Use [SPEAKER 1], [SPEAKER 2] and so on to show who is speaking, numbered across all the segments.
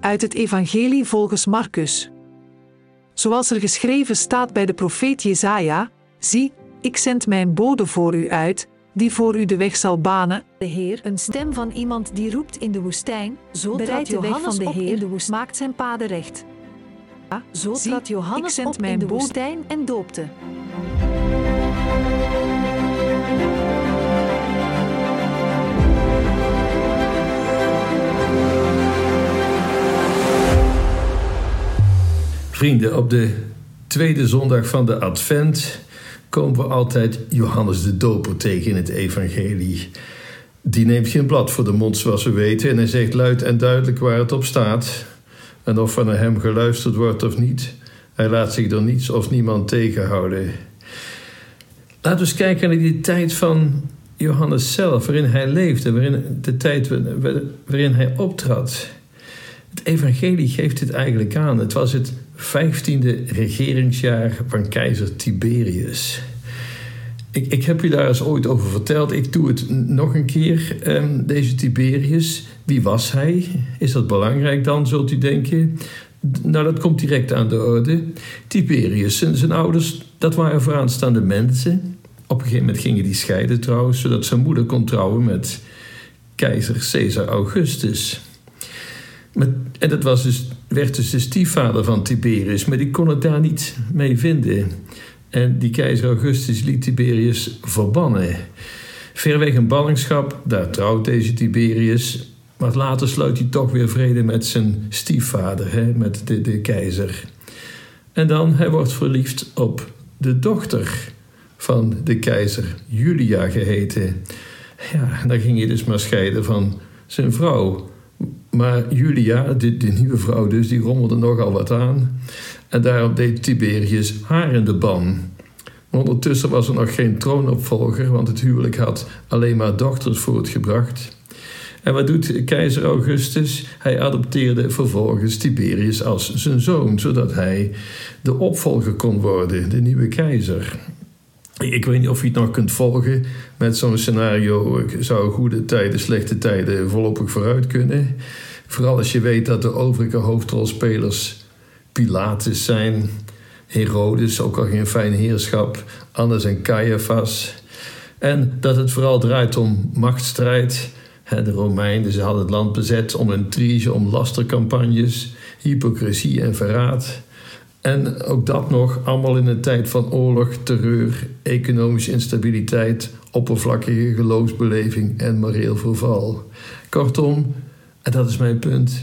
[SPEAKER 1] Uit het Evangelie volgens Marcus. Zoals er geschreven staat bij de profeet Jesaja: Zie, ik zend mijn bode voor u uit, die voor u de weg zal banen.
[SPEAKER 2] De Heer, een stem van iemand die roept in de woestijn, zo bereidt de weg van de Heer, de woest, maakt zijn paden recht. Ja, zo
[SPEAKER 1] Zie,
[SPEAKER 2] trad Johannes
[SPEAKER 1] ik zend
[SPEAKER 2] op
[SPEAKER 1] mijn
[SPEAKER 2] in de woestijn en doopte.
[SPEAKER 3] Vrienden, op de tweede zondag van de Advent komen we altijd Johannes de Doper tegen in het Evangelie. Die neemt geen blad voor de mond, zoals we weten, en hij zegt luid en duidelijk waar het op staat. En of er naar hem geluisterd wordt of niet, hij laat zich door niets of niemand tegenhouden. Laten we eens kijken naar die tijd van Johannes zelf, waarin hij leefde, waarin de tijd wa- waarin hij optrad. Het evangelie geeft dit eigenlijk aan. Het was het vijftiende regeringsjaar van keizer Tiberius. Ik, ik heb u daar eens ooit over verteld. Ik doe het nog een keer. Ehm, deze Tiberius, wie was hij? Is dat belangrijk dan, zult u denken? Nou, dat komt direct aan de orde. Tiberius, zijn, zijn ouders, dat waren vooraanstaande mensen. Op een gegeven moment gingen die scheiden trouwens, zodat zijn moeder kon trouwen met keizer Caesar Augustus. Maar, en dat was dus, werd dus de stiefvader van Tiberius, maar die kon het daar niet mee vinden. En die keizer Augustus liet Tiberius verbannen. Verweg een ballingschap, daar trouwt deze Tiberius. Maar later sluit hij toch weer vrede met zijn stiefvader, hè, met de, de keizer. En dan, hij wordt verliefd op de dochter van de keizer, Julia geheten. Ja, dan ging hij dus maar scheiden van zijn vrouw. Maar Julia, de, nieuwe vrouw dus, die rommelde nogal wat aan. En daarom deed Tiberius haar in de ban. Ondertussen was er nog geen troonopvolger, want het huwelijk had alleen maar dochters voortgebracht. En wat doet keizer Augustus? Hij adopteerde vervolgens Tiberius als zijn zoon, zodat hij de opvolger kon worden, de nieuwe keizer. Ik weet niet of je het nog kunt volgen met zo'n scenario. Zou goede tijden, slechte tijden voorlopig vooruit kunnen. Vooral als je weet dat de overige hoofdrolspelers Pilatus zijn, Herodes, ook al geen fijn heerschap, Annas en Caiaphas. En dat het vooral draait om machtsstrijd. De Romeinen ze hadden het land bezet om intrige, om lastercampagnes, hypocrisie en verraad. En ook dat nog allemaal in een tijd van oorlog, terreur, economische instabiliteit, oppervlakkige geloofsbeleving en moreel verval. Kortom, en dat is mijn punt,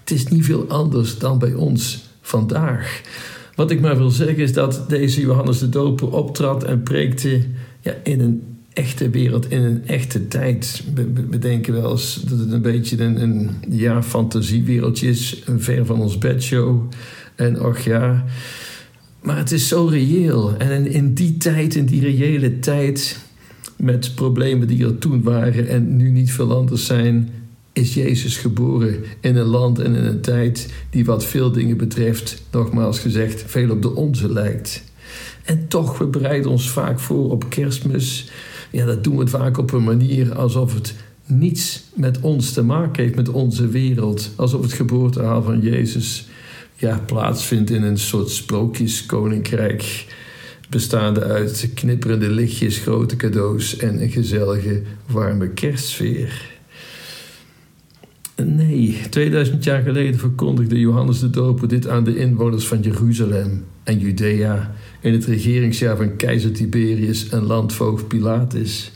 [SPEAKER 3] het is niet veel anders dan bij ons vandaag. Wat ik maar wil zeggen is dat deze Johannes de Doper optrad en preekte ja, in een echte wereld, in een echte tijd. We, denken wel eens dat het een beetje een, een fantasiewereldje is, een ver van ons bedshow. En och ja, maar het is zo reëel. En in, die tijd, in die reële tijd, met problemen die er toen waren en nu niet veel anders zijn, is Jezus geboren in een land en in een tijd die wat veel dingen betreft, nogmaals gezegd, veel op de onze lijkt. En toch, we bereiden ons vaak voor op kerstmis. Ja, dat doen we vaak op een manier alsof het niets met ons te maken heeft, met onze wereld. Alsof het geboortehaal van Jezus ja, plaatsvindt in een soort sprookjeskoninkrijk. Bestaande uit knipperende lichtjes, grote cadeaus en een gezellige, warme kerstsfeer. Nee, 2000 jaar geleden verkondigde Johannes de Doper dit aan de inwoners van Jeruzalem en Judea in het regeringsjaar van keizer Tiberius en landvoogd Pilatus.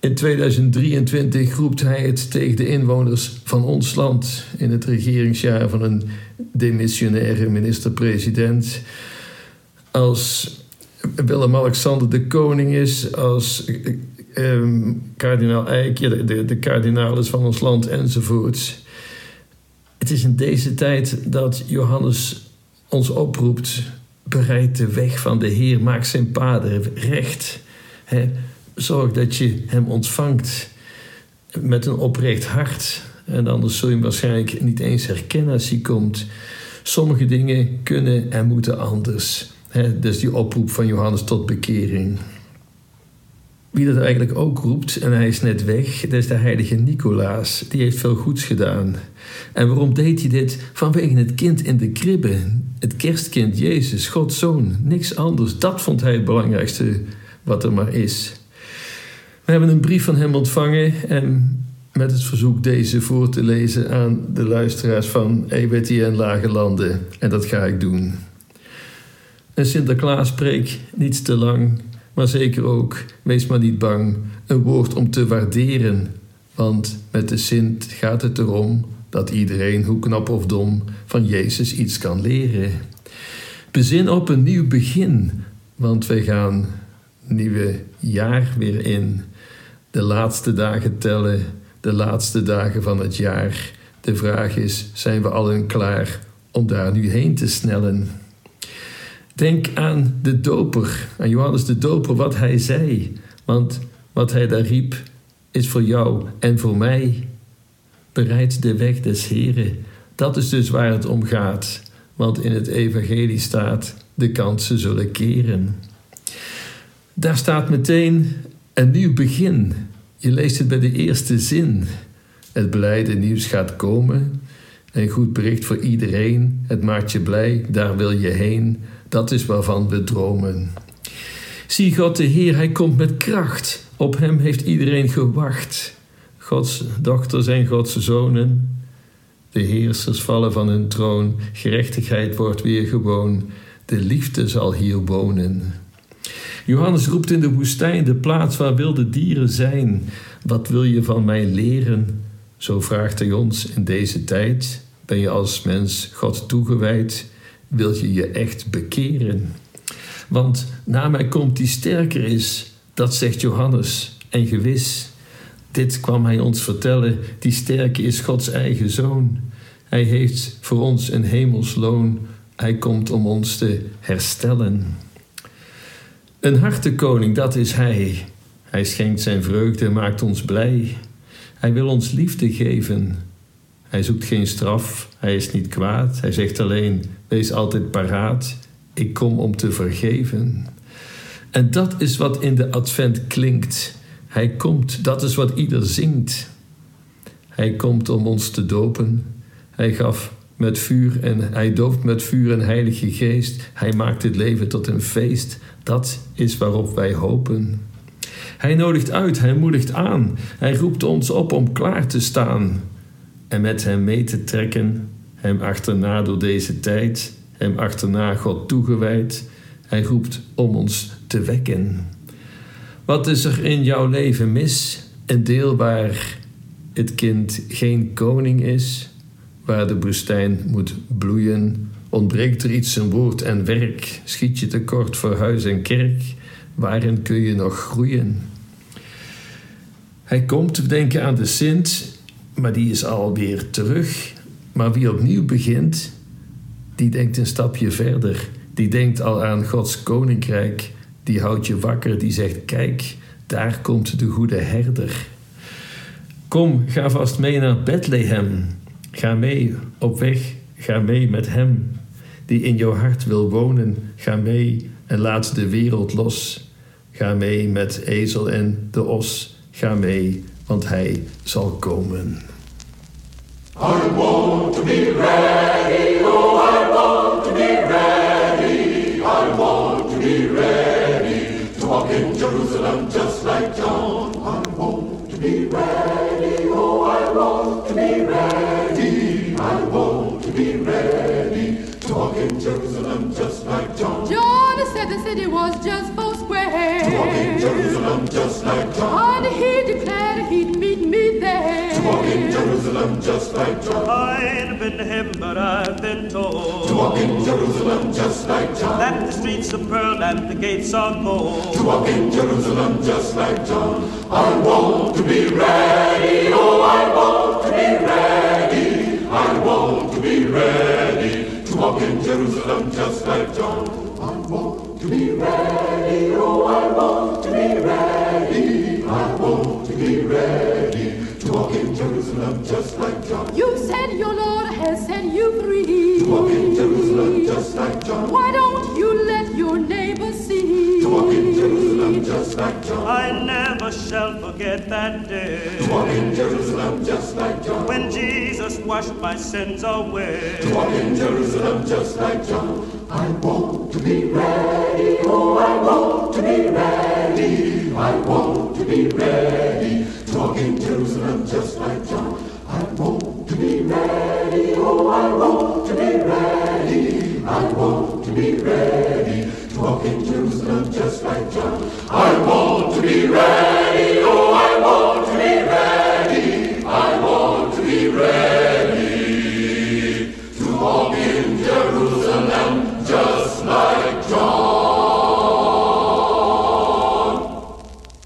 [SPEAKER 3] In 2023 roept hij het tegen de inwoners van ons land in het regeringsjaar van een demissionaire minister-president. Als Willem-Alexander de koning is, als ehm, kardinaal Eijk, de, de, kardinaal is van ons land enzovoorts. Het is in deze tijd dat Johannes ons oproept: bereid de weg van de Heer, maak zijn paden recht. Zorg dat je hem ontvangt met een oprecht hart. En anders zul je hem waarschijnlijk niet eens herkennen als hij komt. Sommige dingen kunnen en moeten anders. Dus die oproep van Johannes tot bekering. Wie dat eigenlijk ook roept, en hij is net weg, dat is de heilige Nicolaas. Die heeft veel goeds gedaan. En waarom deed hij dit? Vanwege het kind in de kribbe. Het kerstkind Jezus, Gods zoon. Niks anders. Dat vond hij het belangrijkste wat er maar is. We hebben een brief van hem ontvangen en met het verzoek deze voor te lezen aan de luisteraars van EBT en Lage Landen. En dat ga ik doen. Een Sinterklaaspreek, niets te lang, maar zeker ook, wees maar niet bang, een woord om te waarderen. Want met de Sint gaat het erom dat iedereen, hoe knap of dom, van Jezus iets kan leren. Bezin op een nieuw begin, want wij gaan nieuwe jaar weer in. De laatste dagen tellen, de laatste dagen van het jaar. De vraag is: zijn we allen klaar om daar nu heen te snellen? Denk aan de doper, aan Johannes de doper, wat hij zei. Want wat hij daar riep, is voor jou en voor mij. Bereid de weg des Heren. Dat is dus waar het om gaat. Want in het evangelie staat, de kansen zullen keren. Daar staat meteen een nieuw begin. Je leest het bij de eerste zin. Het blijde nieuws gaat komen. Een goed bericht voor iedereen. Het maakt je blij, daar wil je heen. Dat is waarvan we dromen. Zie God de Heer, Hij komt met kracht. Op Hem heeft iedereen gewacht. Gods dochters en Gods zonen. De heersers vallen van hun troon. Gerechtigheid wordt weer gewoon. De liefde zal hier wonen. Johannes roept in de woestijn, de plaats waar wilde dieren zijn. Wat wil je van mij leren? Zo vraagt hij ons in deze tijd. Ben je als mens God toegewijd? Wil je je echt bekeren? Want na mij komt die sterker is, dat zegt Johannes. En gewis, dit kwam hij ons vertellen, die sterke is Gods eigen zoon. Hij heeft voor ons een hemelsloon. Hij komt om ons te herstellen. Een hartekoning, dat is Hij. Hij schenkt zijn vreugde maakt ons blij. Hij wil ons liefde geven. Hij zoekt geen straf, hij is niet kwaad. Hij zegt alleen: wees altijd paraat. Ik kom om te vergeven. En dat is wat in de advent klinkt. Hij komt, dat is wat ieder zingt. Hij komt om ons te dopen. Hij gaf met vuur en hij doopt met vuur en heilige geest. Hij maakt het leven tot een feest. Dat is waarop wij hopen. Hij nodigt uit, hij moedigt aan. Hij roept ons op om klaar te staan en met hem mee te trekken, hem achterna door deze tijd, hem achterna God toegewijd. Hij roept om ons te wekken. Wat is er in jouw leven mis? Een deel waar het kind geen koning is, waar de woestijn moet bloeien, ontbreekt er iets in woord en werk, schiet je tekort voor huis en kerk, waarin kun je nog groeien? Hij komt, we denken aan de Sint, maar die is alweer terug. Maar wie opnieuw begint, die denkt een stapje verder. Die denkt al aan Gods koninkrijk. Die houdt je wakker, die zegt: Kijk, daar komt de goede herder. Kom, ga vast mee naar Bethlehem. Ga mee op weg, ga mee met hem. Die in jouw hart wil wonen, ga mee en laat de wereld los. Ga mee met ezel en de os. Ga mee, want hij zal komen.
[SPEAKER 4] I want to be ready, want ready to walk in Jerusalem just like John. John
[SPEAKER 5] said the city was just four square.
[SPEAKER 4] To walk in Jerusalem just like John.
[SPEAKER 5] And he declared he'd meet me there.
[SPEAKER 4] To in Jerusalem just like John.
[SPEAKER 6] I ain't been to heaven, but I've been told.
[SPEAKER 4] To walk in Jerusalem just like John.
[SPEAKER 6] That the streets of pearl and the gates are gold.
[SPEAKER 4] To walk in Jerusalem just like John. I want to be ready, oh, I want to be ready. I want to be ready to walk in Jerusalem just like John. I want to be ready, oh, I want to be ready. I want to be ready to walk in Jerusalem just like John.
[SPEAKER 5] You said your Lord has set you free.
[SPEAKER 4] To walk in Jerusalem just like John.
[SPEAKER 5] Why don't you let your neighbor see?
[SPEAKER 4] To walk in Jerusalem just
[SPEAKER 7] just like John.
[SPEAKER 4] I never shall forget that day.
[SPEAKER 7] To walk in Jerusalem just like John.
[SPEAKER 4] When Jesus washed my sins away.
[SPEAKER 7] To walk in Jerusalem just like John. I want to be ready, oh, I want to be ready. I want to be ready. To walk in Jerusalem just like John. I want to be ready, oh, I want to be ready. I want to be ready. To walk in Jerusalem just like John.